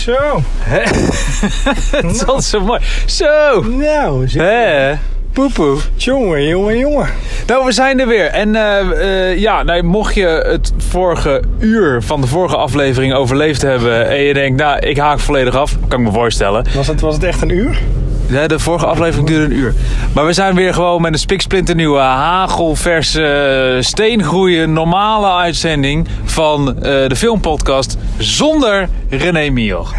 Zo. Hè? Het is altijd zo mooi. Zo. Nou, zeg. Hè? Poepoe. jongen, jongen, jongen. Nou, we zijn er weer. En eh, eh, ja, nou, mocht je het vorige uur van de vorige aflevering overleefd hebben... en je denkt, nou, ik haak volledig af, kan ik me voorstellen. Was het, was het echt een uur? De vorige aflevering duurde een uur. Maar we zijn weer gewoon met een spiksplinternieuwe hagelverse steengroeien normale uitzending van eh, de filmpodcast zonder René Mioch.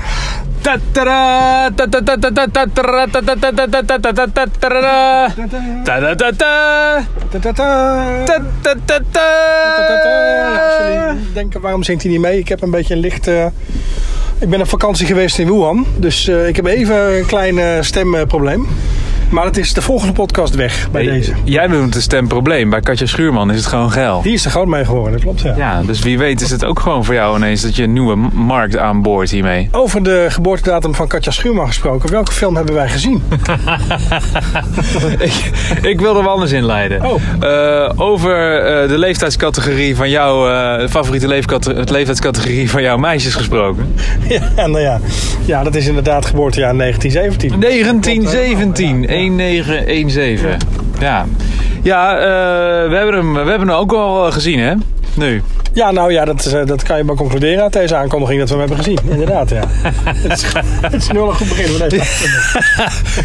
Als jullie denken, waarom zingt hij niet mee? Ik heb een beetje een licht... ik ben op vakantie geweest in Wuhan. Dus eh, ik heb even een klein eh, stemprobleem. Maar het is de volgende podcast weg bij deze. Jij noemt het stemprobleem. Bij Katja Schuurman is het gewoon geil. Die is er groot mee geworden, dat klopt ja. Ja, dus wie weet is het ook gewoon voor jou ineens dat je een nieuwe markt aanboort hiermee. Over de geboortedatum van Katja Schuurman gesproken. Welke film hebben wij gezien? ik, ik wil er wel anders in leiden. Oh. Eh, over eh, de leeftijdscategorie van jouw eh, favoriete het leeftijdscategorie van jouw meisjes gesproken. ja, nou ja. ja, dat is inderdaad geboortejaar 1917. 1917, 1917. Ja, ja eh, we, hebben hem, we hebben hem ook al eh, gezien, hè? Nu. Ja, nou ja, dat, is, eh, dat kan je maar concluderen uit deze aankondiging dat we hem hebben gezien. Inderdaad, ja. het, is, het is nu al een goed begin van deze.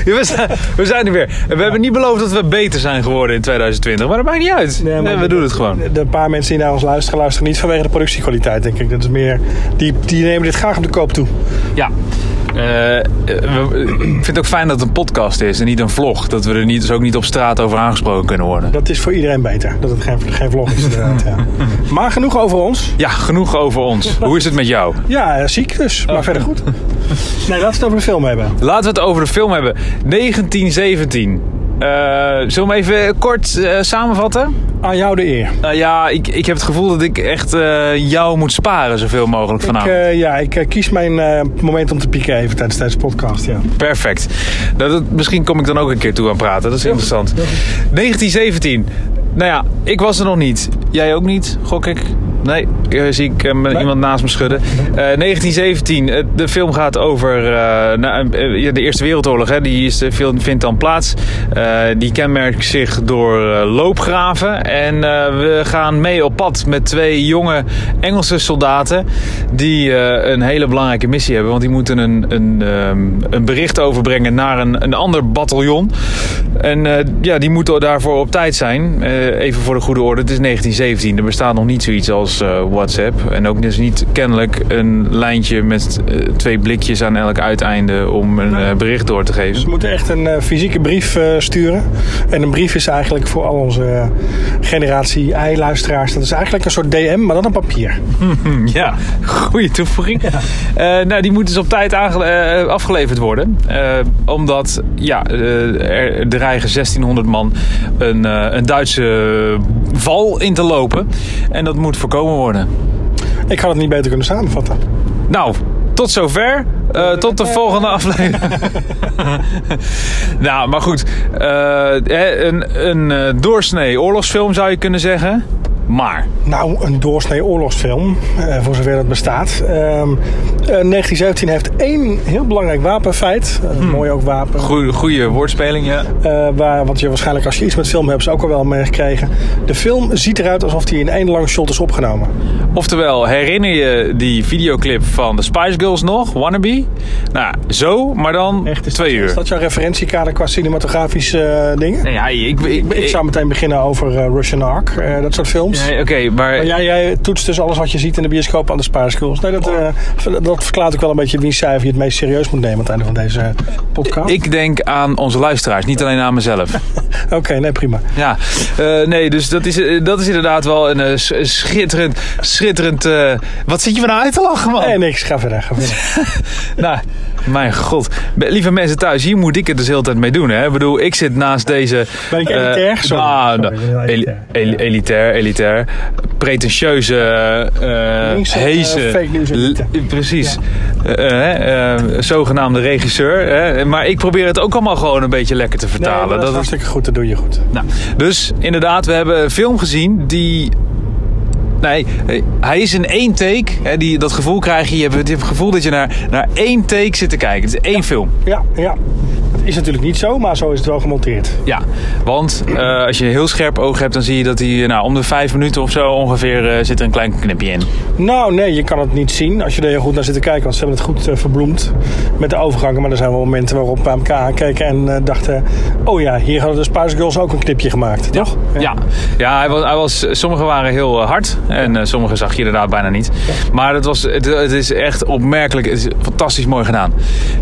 Ja, we, zijn, we zijn er weer. We hebben niet beloofd dat we beter zijn geworden in 2020, maar dat maakt niet uit. Nee, we de- doen het gewoon. De, de paar mensen die naar ons luisteren, luisteren niet vanwege de productiekwaliteit, denk ik. Dat is meer, die, die nemen dit graag op de koop toe. Ja. Eh, ik vind het ook fijn dat het een podcast is en niet een vlog. Dat we er niet, dus ook niet op straat over aangesproken kunnen worden. Dat is voor iedereen beter, dat het geen, geen vlog is inderdaad. Ja. Maar genoeg over ons. Ja, genoeg over ons. Hoe is het met jou? Ja, ziek dus, maar verder goed. Nee, laten we het over de film hebben. Laten we het over de film hebben. 1917. Eh, zullen we hem even kort eh, samenvatten? Aan jou de eer. Nou ja, ik, ik heb het gevoel dat ik echt eh, jou moet sparen zoveel mogelijk Ik, vanavond. eh, ja, ik kies mijn moment om te pieken even tijdens deze podcast. Ja. Perfect. Dat, dat- misschien kom ik dan ook een keer toe aan praten. Dat is interessant. 1917. Nou ja, ik was er nog niet. Jij ook niet, gok ik? Nee, zie ik Nee. iemand naast me schudden. Eh, 1917. eh, de film gaat over de Eerste Wereldoorlog. Hè, die is, film vindt dan plaats. Die kenmerkt zich door loopgraven. En eh, we gaan mee op pad met twee jonge Engelse soldaten. Die eh, een hele belangrijke missie hebben. Want die moeten een, een, ehm, een bericht overbrengen naar een, een ander bataljon. En eh, ja, die moeten daarvoor op tijd zijn. Even voor de goede orde, het is 1917. Er bestaat nog niet zoiets als WhatsApp. En ook dus niet kennelijk een lijntje met twee blikjes aan elk uiteinde om een bericht door te Dus geven. we moeten echt een fysieke brief sturen. En een brief is eigenlijk voor al onze generatie I-luisteraars. Dat is eigenlijk een soort DM, maar dan op papier. Hm, Ja, goede toevoeging. Eh, nou, die moeten dus op tijd aange- eh, afgeleverd worden. Eh, omdat ja, er dreigen 1600 man een, een Duitse val in te lopen. En dat moet voorkomen worden. Ik had het niet beter kunnen samenvatten. Nou, tot zover. Eh, tot de volgende aflevering. nou, maar goed. Eh, een een eh, doorsnee oorlogsfilm zou je kunnen zeggen. Maar. Nou, een doorsnee oorlogsfilm, eh, voor zover dat bestaat. Ehm, eh, 1917 heeft één heel belangrijk wapenfeit. Een mooi ook wapen. Goeie, goede woordspeling, ja. Eh, waar, wat je waarschijnlijk als je iets met film hebt, ook al wel meegekregen. De film ziet eruit alsof die in één lange shot is opgenomen. Oftewel, herinner je die videoclip van de Spice Girls nog? Wannabe? Nou, zo, maar dan Echt, is twee dat, uur. Is dat jouw referentiekader qua cinematografische eh, dingen? Nee, ja, ik... ik, Ik zou meteen beginnen over eh, Russian Ark, eh, dat soort films. Nee, Oké, maar... Maar jij, jij toetst dus alles wat je ziet in de bioscoop aan de spaarschools. Nee, dat, eh, dat verklaart ook wel een beetje wie cijfer je het meest serieus moet nemen aan het einde van deze podcast. Ik denk aan onze luisteraars, niet alleen aan mezelf. Oké, nee, prima. Ja, eh, nee, dus dat is, eh, dat is inderdaad wel een eh, sch- schitterend, schitterend... eh, wat zit je me nou uit te lachen, man? Nee, niks. Ga verder. Ga verder. Nou, mijn god. Lieve mensen thuis, hier moet ik het dus de hele tijd mee doen. Hè? Ik bedoel, ik zit naast deze... Ben ik eh, elitair? Sorry. Sorry, elitair. eli- elitair, Pretentieuze, elite. l- Precies. Eh, eh, zogenaamde regisseur. Maar ik probeer het ook allemaal gewoon een beetje lekker te vertalen. dat is dat is, hartstikke goed. Dat doe je goed. nou, dus inderdaad, we hebben een film gezien die... Nee, hij is in één take. Hè, die, dat gevoel krijg je. Je hebt, je hebt het gevoel dat je naar, naar één take zit te kijken. Het is één film. Ja, ja. Is natuurlijk niet zo, maar zo is het wel gemonteerd. Ja, want eh, als je een heel scherp oog hebt, dan zie je dat hij nou, om de vijf minuten of zo ongeveer eh, zit er een klein knipje in. Nou, nee, je kan het niet zien als je er heel goed naar zit te kijken. Want ze hebben het goed eh, verbloemd met de overgangen. Maar er zijn wel momenten waarop we elkaar keken en eh, dachten... Oh ja, hier hadden de Spice Girls ook een knipje gemaakt, toch? Ja, ja hij was, hij was, sommige waren heel eh, hard en eh, sommige zag je inderdaad bijna niet. Maar het, was, het, het is echt opmerkelijk. Het is fantastisch mooi gedaan.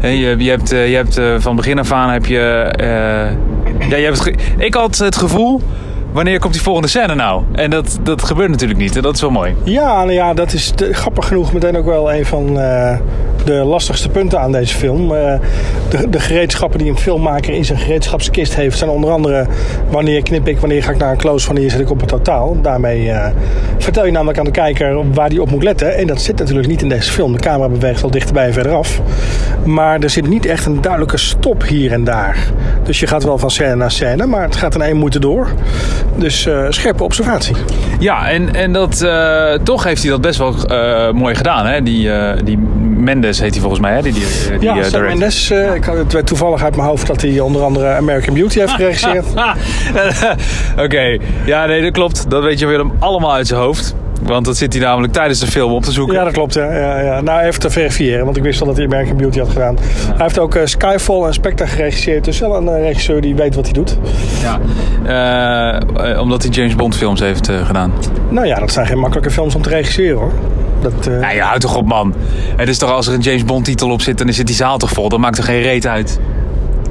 Je, je hebt, eh, je hebt eh, van begin af heb je... eh, ja, je hebt ik had het gevoel, wanneer komt die volgende scène nou? En dat, dat gebeurt natuurlijk niet en dat is wel mooi. Ja, nou ja, dat is grappig genoeg meteen ook wel een van eh, de lastigste punten aan deze film. Eh, de, de gereedschappen die een filmmaker in zijn gereedschapskist heeft, zijn onder andere wanneer knip ik, wanneer ga ik naar een close, wanneer zet ik op het totaal. Daarmee eh, vertel je namelijk aan de kijker waar die op moet letten. En dat zit natuurlijk niet in deze film. De camera beweegt wel dichterbij en verderaf. Maar er zit niet echt een duidelijke stop hier en daar. Dus je gaat wel van scène naar scène, maar het gaat in één moeite door. Dus eh, scherpe observatie. Ja, en, en dat, toch heeft hij dat best wel mooi gedaan. Hè? Die, die Mendes heet hij volgens mij, hè? Die, die, die, Ja, eh, director. Mendes. eh, ik had het weet toevallig uit mijn hoofd dat hij onder andere American Beauty heeft geregisseerd. Oké, ja nee, dat klopt. Dat weet je Willem allemaal uit zijn hoofd. Want dat zit hij namelijk tijdens de film op te zoeken. Ja, dat klopt. Ja, ja, ja. Nou, even te verifiëren, want ik wist al dat hij American Beauty had gedaan. Hij heeft ook eh, Skyfall en Spectre geregisseerd. Dus wel een eh, regisseur die weet wat hij doet. Ja. Eh, omdat hij James Bond films heeft gedaan. Nou ja, dat zijn geen makkelijke films om te regisseren hoor. Dat, Nee, houd toch op man. Het is toch als er een James Bond titel op zit, dan zit die zaal toch vol. Dat maakt er geen reet uit.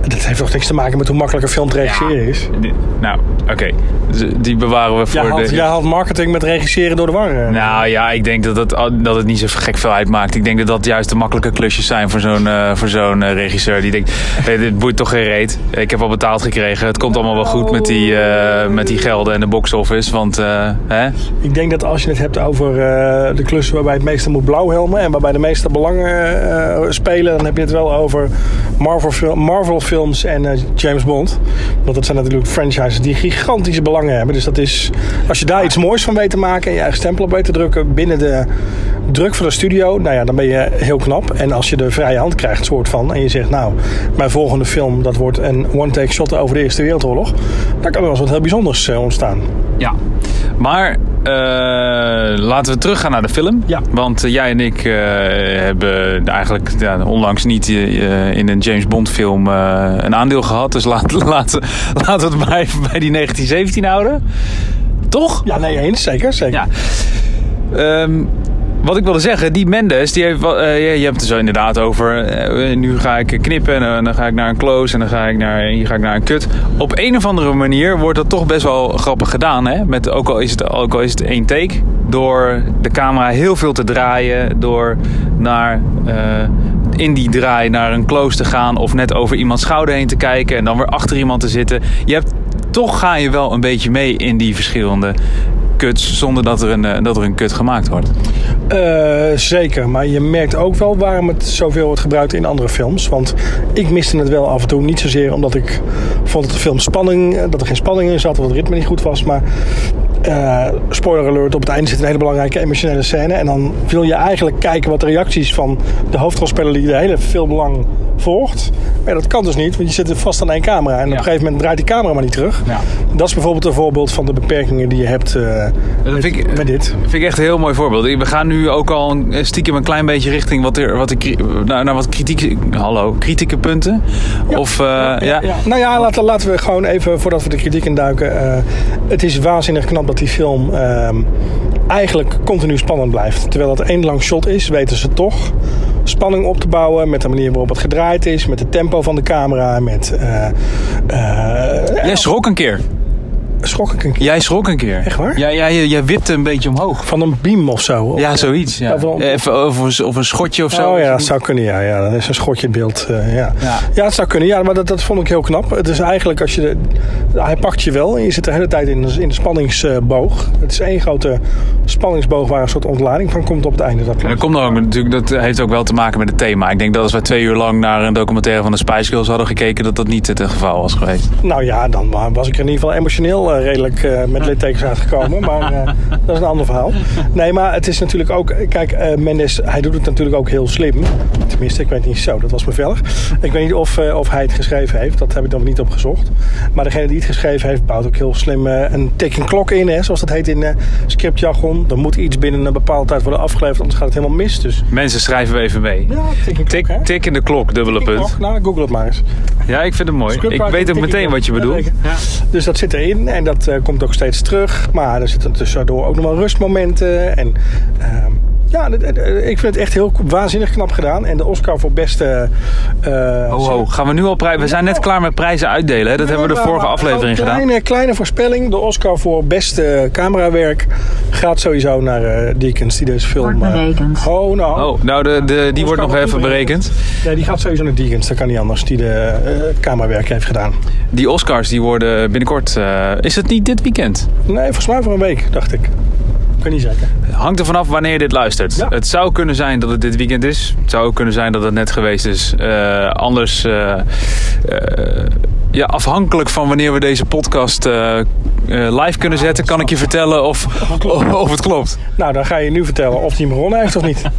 Dat heeft toch niks te maken met hoe makkelijk een film te regisseren is. Die- Nou, oké. Dus Die bewaren we voor Jij haalt, de... jij haalt marketing met regisseren door de war. eh. Nou ja, ik denk dat het, dat het niet zo gek veel uitmaakt. Ik denk dat dat juist de makkelijke klusjes zijn voor zo'n eh, voor zo'n eh, regisseur. Die denkt, hey, dit boeit toch geen reet. Ik heb al betaald gekregen. Het komt allemaal wel goed met die, eh, met die gelden en de box office. Want, eh, hè? Ik denk dat als je het hebt over eh, de klussen waarbij het meeste moet blauwhelmen en waarbij de meeste belangen eh, spelen, dan heb je het wel over Marvel, fil- Marvel films en eh, James Bond. Want dat zijn natuurlijk franchises die gigantische belangen hebben. Dus dat is, als je daar iets moois van weet te maken en je eigen stempel op weet te drukken binnen de druk van de studio, nou ja, dan ben je heel knap. En als je de vrije hand krijgt, soort van, en je zegt, nou, mijn volgende film, dat wordt een one-take shot over de Eerste Wereldoorlog, dan kan er wel eens wat heel bijzonders eh, ontstaan. Ja. Maar eh, laten we teruggaan naar de film. Ja. Want eh, jij en ik hebben eigenlijk ja, onlangs niet in een James Bond film een aandeel gehad. Dus laten laten laten we het bij, bij die 1917 houden. Toch? Ja, nee, eens, zeker, zeker. Ja. Ehm, wat ik wilde zeggen, die Mendes, die heeft, eh, je hebt het zo inderdaad over. eh, nu ga ik knippen en eh, dan ga ik naar een close en dan ga ik naar, hier ga ik naar een cut. Op een of andere manier wordt dat toch best wel grappig gedaan. Hè? Met, ook, al is het, ook al is het één take. Door de camera heel veel te draaien. Door naar, in die draai naar een close te gaan. Of net over iemands schouder heen te kijken. En dan weer achter iemand te zitten. Je hebt, toch ga je wel een beetje mee in die verschillende Zonder dat er een, eh, dat er een cut gemaakt wordt. Eh, zeker, maar je merkt ook wel waarom het zoveel wordt gebruikt in andere films. Want ik miste het wel af en toe. Niet zozeer omdat ik vond dat de film spanning, dat er geen spanning in zat, of het ritme niet goed was. Maar eh, spoiler alert, op het einde zit een hele belangrijke emotionele scène. En dan wil je eigenlijk kijken wat de reacties van de hoofdrolspeler die de hele film lang volgt. Maar dat kan dus niet, want je zit vast aan één camera. En op Ja. een gegeven moment draait die camera maar niet terug. Ja. Dat is bijvoorbeeld een voorbeeld van de beperkingen die je hebt eh, Dat vind ik, met dit. vind ik echt een heel mooi voorbeeld. We gaan nu ook al een- stiekem een klein beetje richting wat er, wat de, kri- naar, naar wat kritiek, hallo, kritieke punten. Of, eh, ja. Nou ja, laten, laten we gewoon even, voordat we de kritiek induiken. eh het is waanzinnig knap dat die film ehm, eigenlijk continu spannend blijft. Terwijl het één lang shot is, weten ze toch spanning op te bouwen. Met de manier waarop het gedraaid is, met het tempo van de camera. Met, Jij schrok een keer. Schrok ik een keer Jij schrok een keer. Echt waar? Ja, jij, jij wipte een beetje omhoog. van een beam of zo. Ja, zoiets. Ja. Of een- Even, of, een- of een schotje of zo. Oh ja, dat zou kunnen. Ja, ja, dat is een schotje in beeld. eh, ja. Ja. Ja. het zou kunnen. Ja, maar dat, dat vond ik heel knap. Het is eigenlijk als je. De, hij pakt je wel en je zit de hele tijd in de, in de spanningsboog. Het is één grote spanningsboog waar een soort ontlading van komt op het einde. Dat En dat klopt. komt dan ook natuurlijk, dat heeft ook wel te maken met het thema. Ik denk dat als we twee uur lang naar een documentaire van de Spice Girls hadden gekeken, dat dat niet het geval was geweest. Nou ja, dan wa- was ik er in ieder geval emotioneel wel eh, redelijk eh, met littekens uitgekomen. maar eh, dat is een ander verhaal. Nee, maar het is natuurlijk ook... Kijk, eh, Mendes, hij doet het natuurlijk ook heel slim. Tenminste, ik weet niet zo. Dat was bevellig. Ik weet niet of, of hij het geschreven heeft. Dat heb ik dan niet opgezocht. Maar degene die het geschreven heeft, bouwt ook heel slim een ticking klok in. Hè, zoals dat heet in scriptjargon. Er moet iets binnen een bepaalde tijd worden afgeleverd. Anders gaat het helemaal mis. Dus Mensen schrijven we even mee. ja, ticking Tik, klok, hè? tik in de klok, dubbele punt. Nou, google het maar eens. Ja, ik vind het mooi. Ik weet ook meteen wat je Ja, bedoelt. zeker. Dus dat zit erin en dat eh, komt ook steeds terug. Maar er zitten tussendoor ook nog wel rustmomenten. En ehm, ja, ik vind het echt heel waanzinnig knap gedaan. En de Oscar voor beste... eh, Ho, ho. Gaan we nu al prijzen? We zijn net klaar met prijzen uitdelen. Hè? Dat hebben we de Ja, vorige maar aflevering gedaan. Kleine, kleine voorspelling. De Oscar voor beste camerawerk gaat sowieso naar Deakins die deze film... Wordt eh, berekend. oh, nou. Oh, nou, de, de, die wordt nog even berekend. Nee, die gaat sowieso naar Deakins. Dat kan niet anders. Die de camerawerk heeft gedaan. Die Oscars die worden binnenkort. eh, is het niet dit weekend? Nee, volgens mij voor een week, dacht ik. Weet niet zeker. Hangt er vanaf wanneer je dit luistert. Ja. Het zou kunnen zijn dat het dit weekend is. Het zou ook kunnen zijn dat het net geweest is. Eh, anders, eh, eh, ja, afhankelijk van wanneer we deze podcast eh, eh, live kunnen zetten, kan ik je vertellen of, of het klopt. Nou, dan ga je nu vertellen of hij hem gewonnen heeft of niet.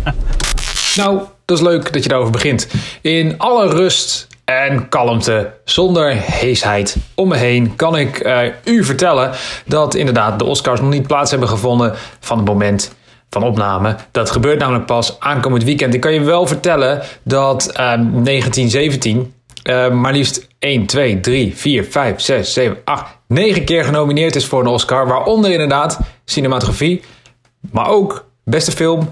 Nou, dat is leuk dat je daarover begint. In alle rust en kalmte, zonder heesheid om me heen, kan ik eh, u vertellen dat inderdaad de Oscars nog niet plaats hebben gevonden van het moment van opname. Dat gebeurt namelijk pas aankomend weekend. Ik kan je wel vertellen dat eh, 1917 eh, maar liefst 1, 2, 3, 4, 5, 6, 7, 8, 9 keer genomineerd is voor een Oscar. Waaronder inderdaad cinematografie, maar ook beste film,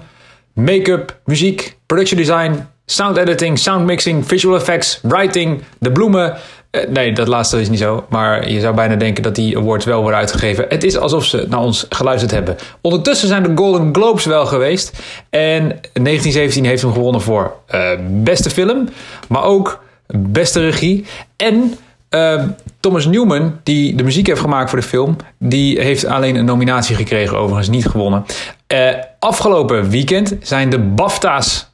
make-up, muziek, production design, sound editing, sound mixing, visual effects, writing, de bloemen. Eh, nee, dat laatste is niet zo. Maar je zou bijna denken dat die awards wel worden uitgegeven. Het is alsof ze naar ons geluisterd hebben. Ondertussen zijn de Golden Globes wel geweest. En 1917 heeft hem gewonnen voor eh, beste film, maar ook beste regie. En eh, Thomas Newman, die de muziek heeft gemaakt voor de film, die heeft alleen een nominatie gekregen, overigens niet gewonnen. Afgelopen weekend zijn de BAFTA's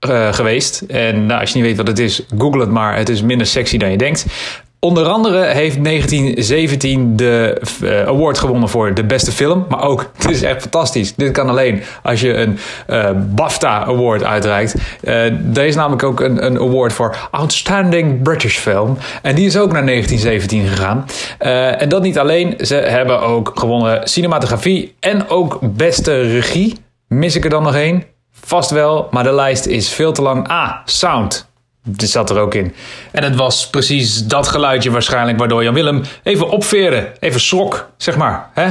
eh, geweest. En nou, als je niet weet wat het is, google het maar. Het is minder sexy dan je denkt. Onder andere heeft 1917 de eh, award gewonnen voor de beste film. Maar ook, het is echt fantastisch. Dit kan alleen als je een eh, BAFTA Award uitreikt. Eh, er is namelijk ook een, een award voor Outstanding British Film. En die is ook naar 1917 gegaan. En dat niet alleen. Ze hebben ook gewonnen cinematografie en ook beste regie. Mis ik er dan nog één? Vast wel, maar de lijst is veel te lang. Ah, sound. Dit zat er ook in. En het was precies dat geluidje waarschijnlijk waardoor Jan Willem even opveerde. Even schrok, zeg maar. Hè?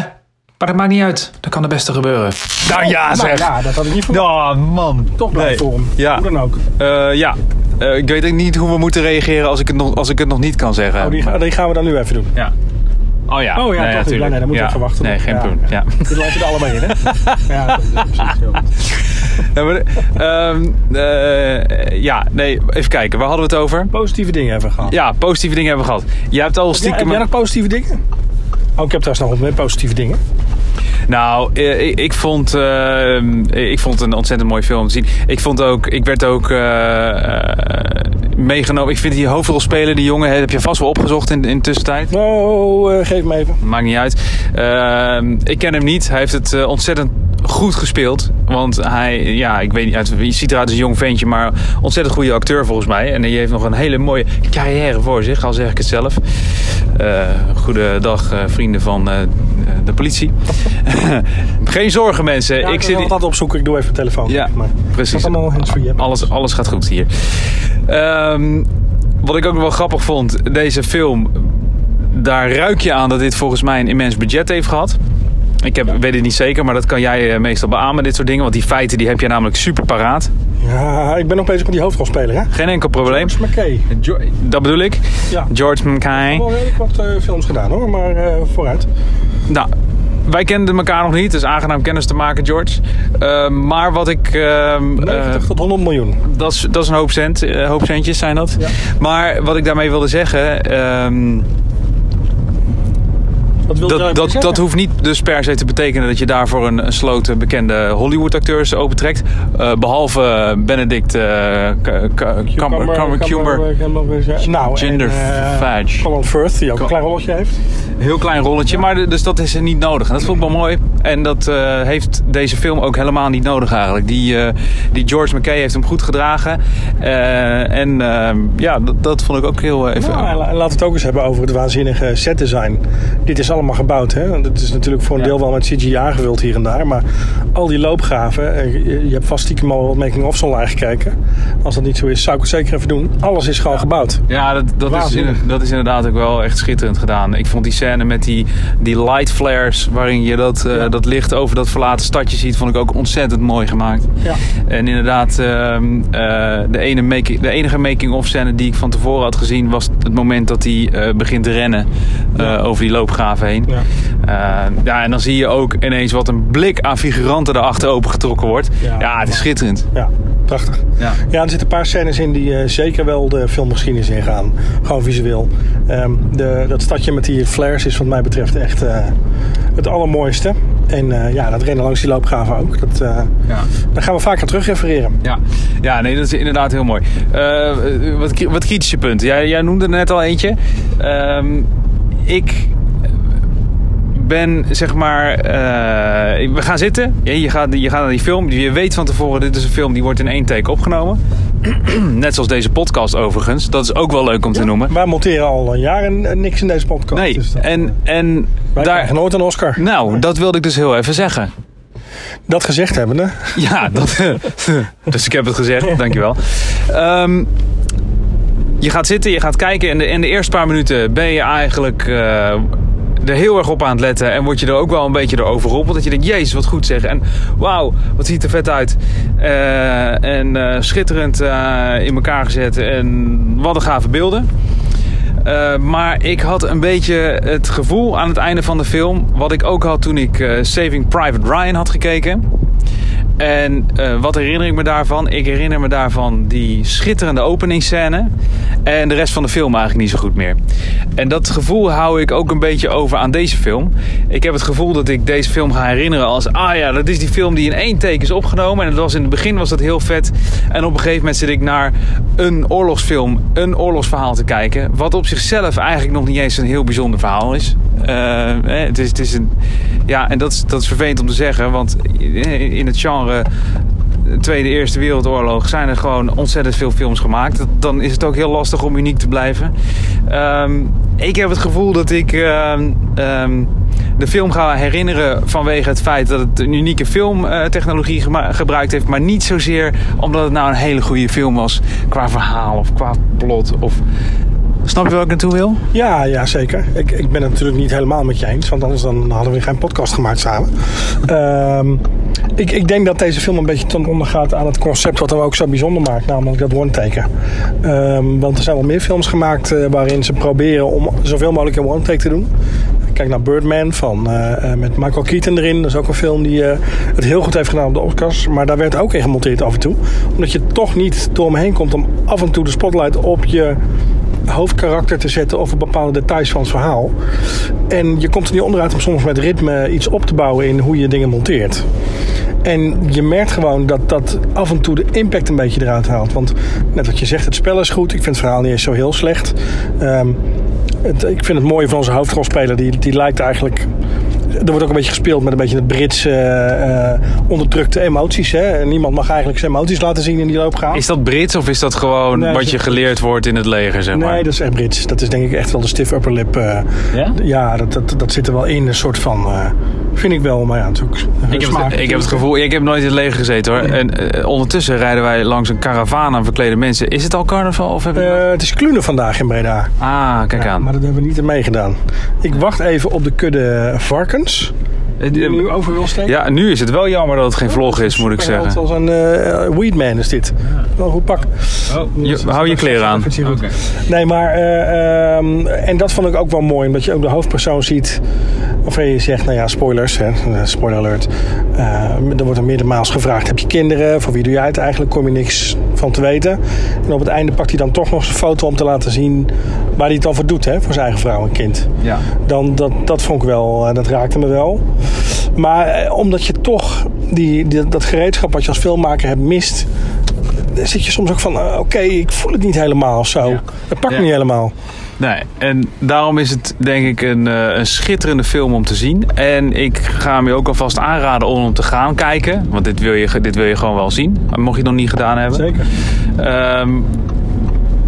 Maar dat maakt niet uit. Dat kan het beste gebeuren. Nou ja, Nou zeg. ja, dat had ik niet verwacht. Ja, man. Toch blij Nee. voor hem. Ja. Hoe dan ook. Eh, ja. Eh, ik weet ook niet hoe we moeten reageren als ik het nog, als ik het nog niet kan zeggen. Oh, die, die gaan we dan nu even doen. Ja. Oh ja. Oh ja, toch? natuurlijk. Ja, nee, dat moet ja. even wachten. Nee, geen probleem. Ja. Dit lijkt er allebei in, hè? ja, precies. Heel goed. Ja, maar, ehm, eh, ja, nee, even kijken. Waar hadden we het over? Positieve dingen hebben we gehad. Ja, positieve dingen hebben we gehad. Jij hebt al Ja, heb stiekem... jij nog positieve dingen? Oh, ik heb trouwens nog wat meer positieve dingen. Nou, eh, ik, ik vond, eh, ik vond het een ontzettend mooie film te zien. Ik vond ook, ik werd ook eh, meegenomen. Ik vind die hoofdrolspeler, die jongen, heb je vast wel opgezocht in, in de tussentijd. Oh, geef me even. Maakt niet uit. Ehm, ik ken hem niet. Hij heeft het eh, ontzettend goed gespeeld. Want hij, ja, ik weet niet, uit, je ziet eruit als een jong ventje, maar ontzettend goede acteur volgens mij. En hij heeft nog een hele mooie carrière voor zich, al zeg ik het zelf. Eh goedendag, vrienden van de politie. Geen zorgen, mensen. Ja, ik ik zit altijd opzoeken. Ik doe even de telefoon. Ja, maar precies. Allemaal? Alles, alles gaat goed hier. Ehm, wat ik ook nog wel grappig vond, deze film, daar ruik je aan dat dit volgens mij een immens budget heeft gehad. Ik heb, weet het niet zeker, maar dat kan jij eh, meestal beamen, dit soort dingen. Want die feiten die heb je namelijk super paraat. Ja, ik ben nog bezig met die hoofdrolspeler, hè? Geen enkel probleem. George McKay. Jo- dat bedoel ik. Ja. George McKay. Wel redelijk wat eh, films gedaan, hoor. Maar eh, vooruit. Nou, wij kenden elkaar nog niet. Is aangenaam kennis te maken, George. Ehm, maar wat ik... ehm, 90 eh, tot 100 miljoen. Dat is, dat is een hoop, cent, eh, hoop centjes, zijn dat. Ja. Maar wat ik daarmee wilde zeggen... ehm, Wat wil je Dat, dat, dat hoeft niet dus per se te betekenen dat je daarvoor een, een sloot bekende Hollywood-acteurs opentrekt. Eh, behalve Benedict uh, Cumber. Nou, Ginger eh, Fudge. Colin Firth, die ook een klein rolletje heeft. Heel klein rolletje, maar dus dat is niet nodig. En dat vond ik wel mooi. En dat eh, heeft deze film ook helemaal niet nodig eigenlijk. Die, eh, die George McKay heeft hem goed gedragen. Eh, en eh, ja, dat, dat vond ik ook heel eh, even... Nou, en la- en laten we het ook eens hebben over het waanzinnige setdesign. Dit is allemaal gebouwd. Hè? Het is natuurlijk voor een Ja. deel wel met CGI aangevuld hier en daar. Maar al die loopgraven. eh, Je, hebt vast stiekem al wat making-ofs online gekeken. Als dat niet zo is, zou ik het zeker even doen. Alles is gewoon gebouwd. Ja, dat, dat, is, inderdaad- dat is inderdaad ook wel echt schitterend gedaan. Ik vond die scène met die, die light flares, waarin je dat, eh, Ja. dat licht over dat verlaten stadje ziet, vond ik ook ontzettend mooi gemaakt. Ja. En inderdaad, ehm, eh, de, ene making, de enige making-of scène die ik van tevoren had gezien, was het moment dat hij begint te rennen over die loopgraven Ja. Eh, ja, en dan zie je ook ineens wat een blik aan figuranten erachter opengetrokken wordt. Ja. Ja, het is schitterend. Ja, prachtig. Ja. Ja, er zitten een paar scènes in die eh, zeker wel de filmgeschiedenis ingaan. Gewoon visueel. Ehm, de, dat stadje met die flares is wat mij betreft echt eh, het allermooiste. En ja, dat rennen langs die loopgraven ook. Dat, Ja. daar gaan we vaak aan terug refereren. Ja, ja nee, dat is inderdaad heel mooi. Wat, wat kritische punten. Jij, jij noemde er net al eentje. Ehm, ik ben zeg maar. eh, we gaan zitten. Je, gaat, je gaat naar die film. Je weet van tevoren, dit is een film die wordt in één take opgenomen. Net zoals deze podcast overigens. Dat is ook wel leuk om te noemen. Wij monteren al een jaar en, en niks in deze podcast. Nee, dus dat, en, en wij daar. nooit een Oscar. Nou, dat wilde ik dus heel even zeggen. Dat gezegd hebbende. Ja, dat, dus ik heb het gezegd, dankjewel. Ehm je gaat zitten, je gaat kijken en de, in de eerste paar minuten ben je eigenlijk eh, er heel erg op aan het letten. En word je er ook wel een beetje door overrompeld. Dat je denkt, jezus, wat goed zeg. En wauw, wat ziet er vet uit. Eh, en eh, schitterend eh, in elkaar gezet. En wat een gave beelden. Eh, maar ik had een beetje het gevoel aan het einde van de film. Wat ik ook had toen ik eh, Saving Private Ryan had gekeken. En eh, wat herinner ik me daarvan? Ik herinner me daarvan die schitterende openingsscène. En de rest van de film eigenlijk niet zo goed meer. En dat gevoel hou ik ook een beetje over aan deze film. Ik heb het gevoel dat ik deze film ga herinneren als... Ah ja, dat is die film die in één take is opgenomen. En dat was in het begin was dat heel vet. En op een gegeven moment zit ik naar een oorlogsfilm, een oorlogsverhaal te kijken. Wat op zichzelf eigenlijk nog niet eens een heel bijzonder verhaal is. Eh, het is, het is een, ja, en dat is, dat is vervelend om te zeggen. Want in het genre Tweede, Eerste Wereldoorlog zijn er gewoon ontzettend veel films gemaakt. Dan is het ook heel lastig om uniek te blijven. Ehm, ik heb het gevoel dat ik ehm, ehm, de film ga herinneren vanwege het feit dat het een unieke filmtechnologie gebruikt heeft. Maar niet zozeer omdat het nou een hele goede film was qua verhaal of qua plot. Of... Snap je waar ik naartoe wil? Ja, ja zeker. Ik, ik ben het natuurlijk niet helemaal met je eens. Want anders dan hadden we geen podcast gemaakt samen. Ehm, ik, ik denk dat deze film een beetje ten onder gaat aan het concept wat hem ook zo bijzonder maakt. Namelijk dat one-taken. Ehm, want er zijn wel meer films gemaakt eh, waarin ze proberen om zoveel mogelijk in one-take te doen. Kijk naar Birdman van, eh, eh, met Michael Keaton erin. Dat is ook een film die het heel goed heeft gedaan op de Oscars. Maar daar werd ook in gemonteerd af en toe. Omdat je toch niet door me heen komt om af en toe de spotlight op je hoofdkarakter te zetten op bepaalde details van het verhaal. En je komt er niet onderuit om soms met ritme iets op te bouwen in hoe je dingen monteert. En je merkt gewoon dat dat af en toe de impact een beetje eruit haalt. Want net wat je zegt, het spel is goed. Ik vind het verhaal niet eens zo heel slecht. Ehm, ik vind het mooie van onze hoofdrolspeler. Die, die lijkt eigenlijk... Er wordt ook een beetje gespeeld met een beetje het Britse eh, eh, onderdrukte emoties. Hè? En niemand mag eigenlijk zijn emoties laten zien in die loopgraaf. Is dat Brits of is dat gewoon Nee, wat dat je is- geleerd wordt in het leger, zeg maar? Nee, dat is echt Brits. Dat is denk ik echt wel de stiff upper lip. eh, Ja? ja, dat, dat, dat zit er wel in. Een soort van... eh, vind ik wel, maar ja, het is ook Ik heb, het, ik heb het gevoel, ik heb nooit in het leger gezeten hoor. En ondertussen rijden wij langs een karavaan aan verklede mensen. Is het al carnaval? Of hebben we... Eh, het is Klunen vandaag in Breda. ah, kijk Ja, aan. maar dat hebben we niet ermee gedaan. Ik wacht even op de kudde varkens. Eh, Die nu over wil steken? Ja, nu is het wel jammer dat het geen vlog is, moet ik zeggen. Als een eh weedman is dit. Wel een goed pak. Je, hou je kleren aan. Nee, maar... eh, ehm, en dat vond ik ook wel mooi. Omdat je ook de hoofdpersoon ziet... Waarvan je zegt, nou ja, spoilers. Hè, eh, spoiler alert. Eh, er wordt er meerdermaals gevraagd. Heb je kinderen? Voor wie doe jij het eigenlijk? Kom je niks van te weten. En op het einde pakt hij dan toch nog zijn foto om te laten zien... Waar hij het dan voor doet, hè? Voor zijn eigen vrouw en kind. Ja. Dan, dat, dat vond ik wel, eh, dat raakte me wel. Maar eh, omdat je toch die, die- dat gereedschap wat je als filmmaker hebt mist, dan zit je soms ook van, eh, oké, ik voel het niet helemaal of zo. Ja. Het pakt Ja. niet helemaal. Nee, en daarom is het denk ik een, eh, een schitterende film om te zien. En ik ga hem je ook alvast aanraden om hem te gaan kijken. Want dit wil je, dit wil je gewoon wel zien. Mocht je het nog niet gedaan hebben. Zeker. Ehm,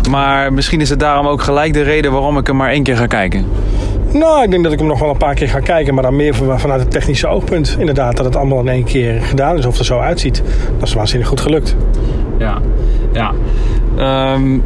maar misschien is het daarom ook gelijk de reden waarom ik hem maar één keer ga kijken. Nou, ik denk dat ik hem nog wel een paar keer ga kijken, maar dan meer van- vanuit het technische oogpunt. Inderdaad, dat het allemaal in één keer gedaan is of het er zo uitziet. Dat is waanzinnig goed gelukt. Ja, ja. Ehm,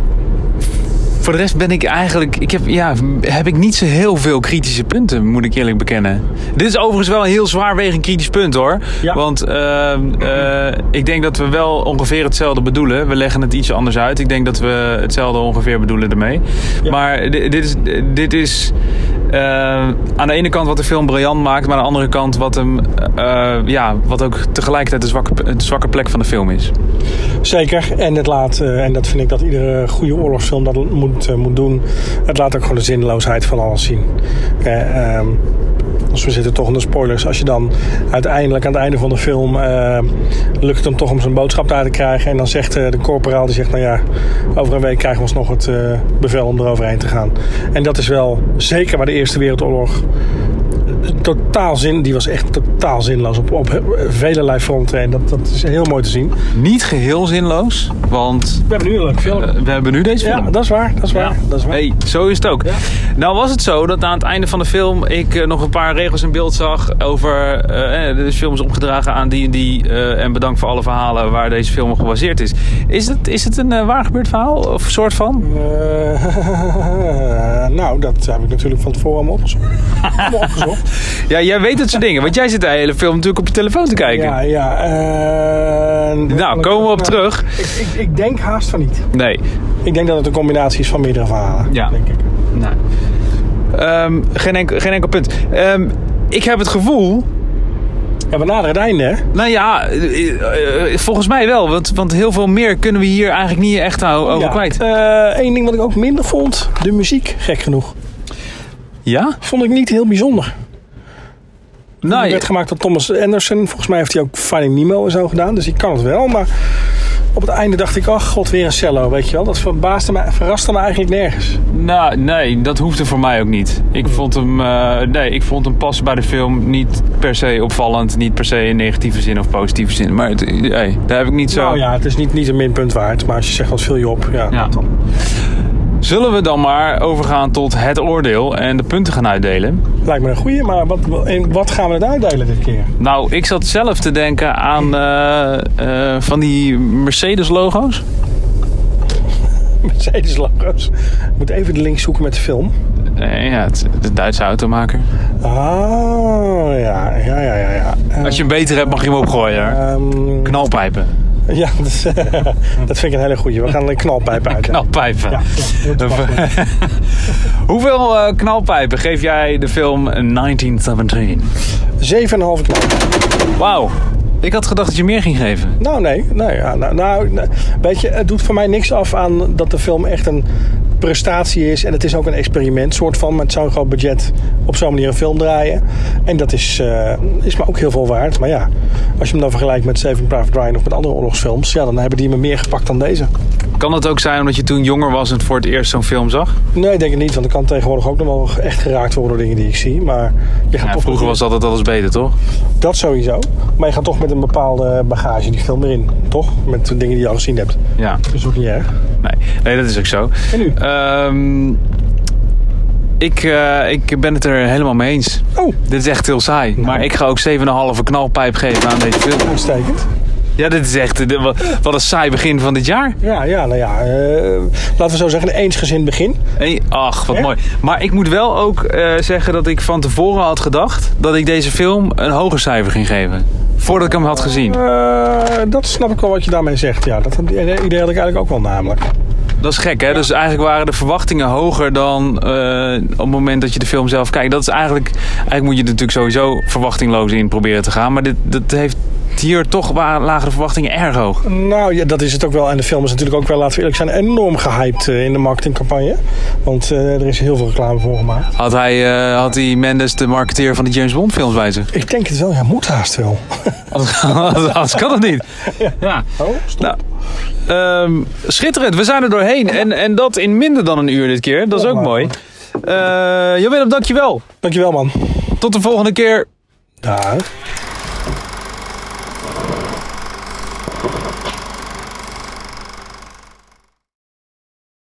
voor de rest ben ik eigenlijk. Ik heb, ja, heb ik niet zo heel veel kritische punten, moet ik eerlijk bekennen. Dit is overigens wel een heel zwaarwegend kritisch punt hoor. Ja. Want ehm, eh, ik denk dat we wel ongeveer hetzelfde bedoelen. We leggen het iets anders uit. Ik denk dat we hetzelfde ongeveer bedoelen ermee. Ja. Maar di- dit is. Dit is eh, aan de ene kant wat de film briljant maakt, maar aan de andere kant wat hem, eh, ja, wat ook tegelijkertijd de zwakke, de zwakke plek van de film is. Zeker. En het laat, eh, en dat vind ik dat iedere goede oorlogsfilm dat moet, moet doen. Het laat ook gewoon de zinloosheid van alles zien. Eh, ehm, dus we zitten toch in de spoilers. Als je dan uiteindelijk aan het einde van de film eh, lukt het hem toch om zijn boodschap daar te krijgen. En dan zegt eh, de corporaal die zegt, nou ja, over een week krijgen we alsnog het eh, bevel om eroverheen te gaan. En dat is wel zeker waar de Eerste Wereldoorlog totaal zin, die was echt totaal zinloos op, op velelei fronten. En dat, dat is heel mooi te zien. Niet geheel zinloos, want We hebben nu een leuk film. eh, we hebben nu deze film. Ja, dat is waar. Dat is waar. Ja. Dat is waar. Hey, zo is het ook. Ja. Nou was het zo dat aan het einde van de film ik eh, nog een paar regels in beeld zag over eh, eh, de film is opgedragen aan die en die eh, en bedankt voor alle verhalen waar deze film op gebaseerd is. Is het, is het een eh, waar gebeurd verhaal of soort van? Eh, nou, dat heb ik natuurlijk van tevoren allemaal opgezocht. allemaal opgezocht. Ja, jij weet het soort dingen, want jij zit de hele film natuurlijk op je telefoon te kijken. Ja, ja. eh, Nou, komen we op nou, terug. Ik, ik, ik denk haast van niet. Nee. Ik denk dat het een combinatie is van meerdere verhalen. Ja. Denk ik. Nee. Ehm, geen, enkel, geen enkel punt. Ehm, ik heb het gevoel Ja, we naderen het einde, hè? Nou ja, eh, eh, volgens mij wel. Want, want heel veel meer kunnen we hier eigenlijk niet echt over Ja. kwijt. Eén ding wat ik ook minder vond. De muziek, gek genoeg. Ja? Vond ik niet heel bijzonder. Nou, Die werd gemaakt door Thomas Anderson. Volgens mij heeft hij ook Finding Nemo en zo gedaan. Dus ik kan het wel. Maar op het einde dacht ik, ach god, weer een cello. Weet je wel? Dat verbaasde me, verraste me eigenlijk nergens. nou, nee, dat hoefde voor mij ook niet. Ik vond hem, eh, nee, ik vond hem pas bij de film niet per se opvallend. Niet per se in negatieve zin of positieve zin. Maar het, eh, hey, daar heb ik niet zo... Nou ja, het is niet, niet een minpunt waard. Maar als je zegt, wat viel je op? Ja, dan. Zullen we dan maar overgaan tot het oordeel en de punten gaan uitdelen? Lijkt me een goeie. Maar wat, wat gaan we het uitdelen dit keer? Nou, ik zat zelf te denken aan eh, eh, van die Mercedes-logo's. Mercedes logo's. Ik moet even de link zoeken met de film. Eh, ja, het, de Duitse automaker. Ah, ja, ja, ja, ja. ja. Als je hem beter hebt, mag je hem opgooien. ehm, Knalpijpen. ja, dat, is- dat vind ik een hele goeie. We gaan een knalpijp uit. Knalpijpen. Ja. Hoeveel eh, knalpijpen geef jij de film 1917? 7,5 knal. Wauw. Ik had gedacht dat je meer ging geven. Nou, nee. nee, ja, nou, nou, weet je, het doet voor mij niks af aan dat de film echt een prestatie is. En het is ook een experiment, soort van, met zo'n groot budget op zo'n manier een film draaien. En dat is, eh, is me ook heel veel waard. Maar ja, als je hem dan vergelijkt met Saving Private Ryan of met andere oorlogsfilms, ja, dan hebben die me meer gepakt dan deze. Kan het ook zijn omdat je toen jonger was en voor het eerst zo'n film zag? Nee, ik denk het niet, want ik kan tegenwoordig ook nog wel echt geraakt worden door dingen die ik zie. Maar je gaat Ja, toch vroeger was altijd alles beter, toch? dat sowieso. Maar je gaat toch met een bepaalde bagage die film erin, toch? Met de dingen die je al gezien hebt. Ja. Dat is ook niet erg. Nee, nee dat is ook zo. En nu? Ehm, ik, eh, ik ben het er helemaal mee eens. Oh, Dit is echt heel saai. Maar ik ga ook 7,5 knalpijp geven aan deze film. uitstekend. Ja, dit is echt de- wat- een saai begin van dit jaar. Ja, ja, nou ja. eh, laten we zo zeggen, een eensgezind begin. Ach, wat mooi. Maar ik moet wel ook eh, zeggen dat ik van tevoren had gedacht dat ik deze film een hoger cijfer ging geven. Voordat ik hem had gezien. Dat snap ik wel wat je daarmee zegt. Ja, dat idee had ik eigenlijk ook wel namelijk. Dat is gek, hè? Dus eigenlijk waren de verwachtingen hoger dan eh, op het moment dat je de film zelf kijkt. Dat is eigenlijk, eigenlijk moet je er natuurlijk sowieso verwachtingloos in proberen te gaan. Maar dit, dat heeft hier toch lagere verwachtingen erg hoog. Nou ja, dat is het ook wel. En de film is natuurlijk ook wel, laten we eerlijk zijn, enorm gehyped eh, in de marketingcampagne. Want eh, er is heel veel reclame voor gemaakt. Had hij, eh, had hij Mendes de marketeer van de James Bond films bij zich? Ik denk het wel, ja, moet haast wel. Anders, anders kan het niet. Ja. Oh, stop. Nou, ehm, schitterend. We zijn er doorheen. En, en dat in minder dan een uur dit keer. Dat is ook mooi. Eh Jan Willem, dankjewel. Dankjewel, man. Tot de volgende keer. Daar.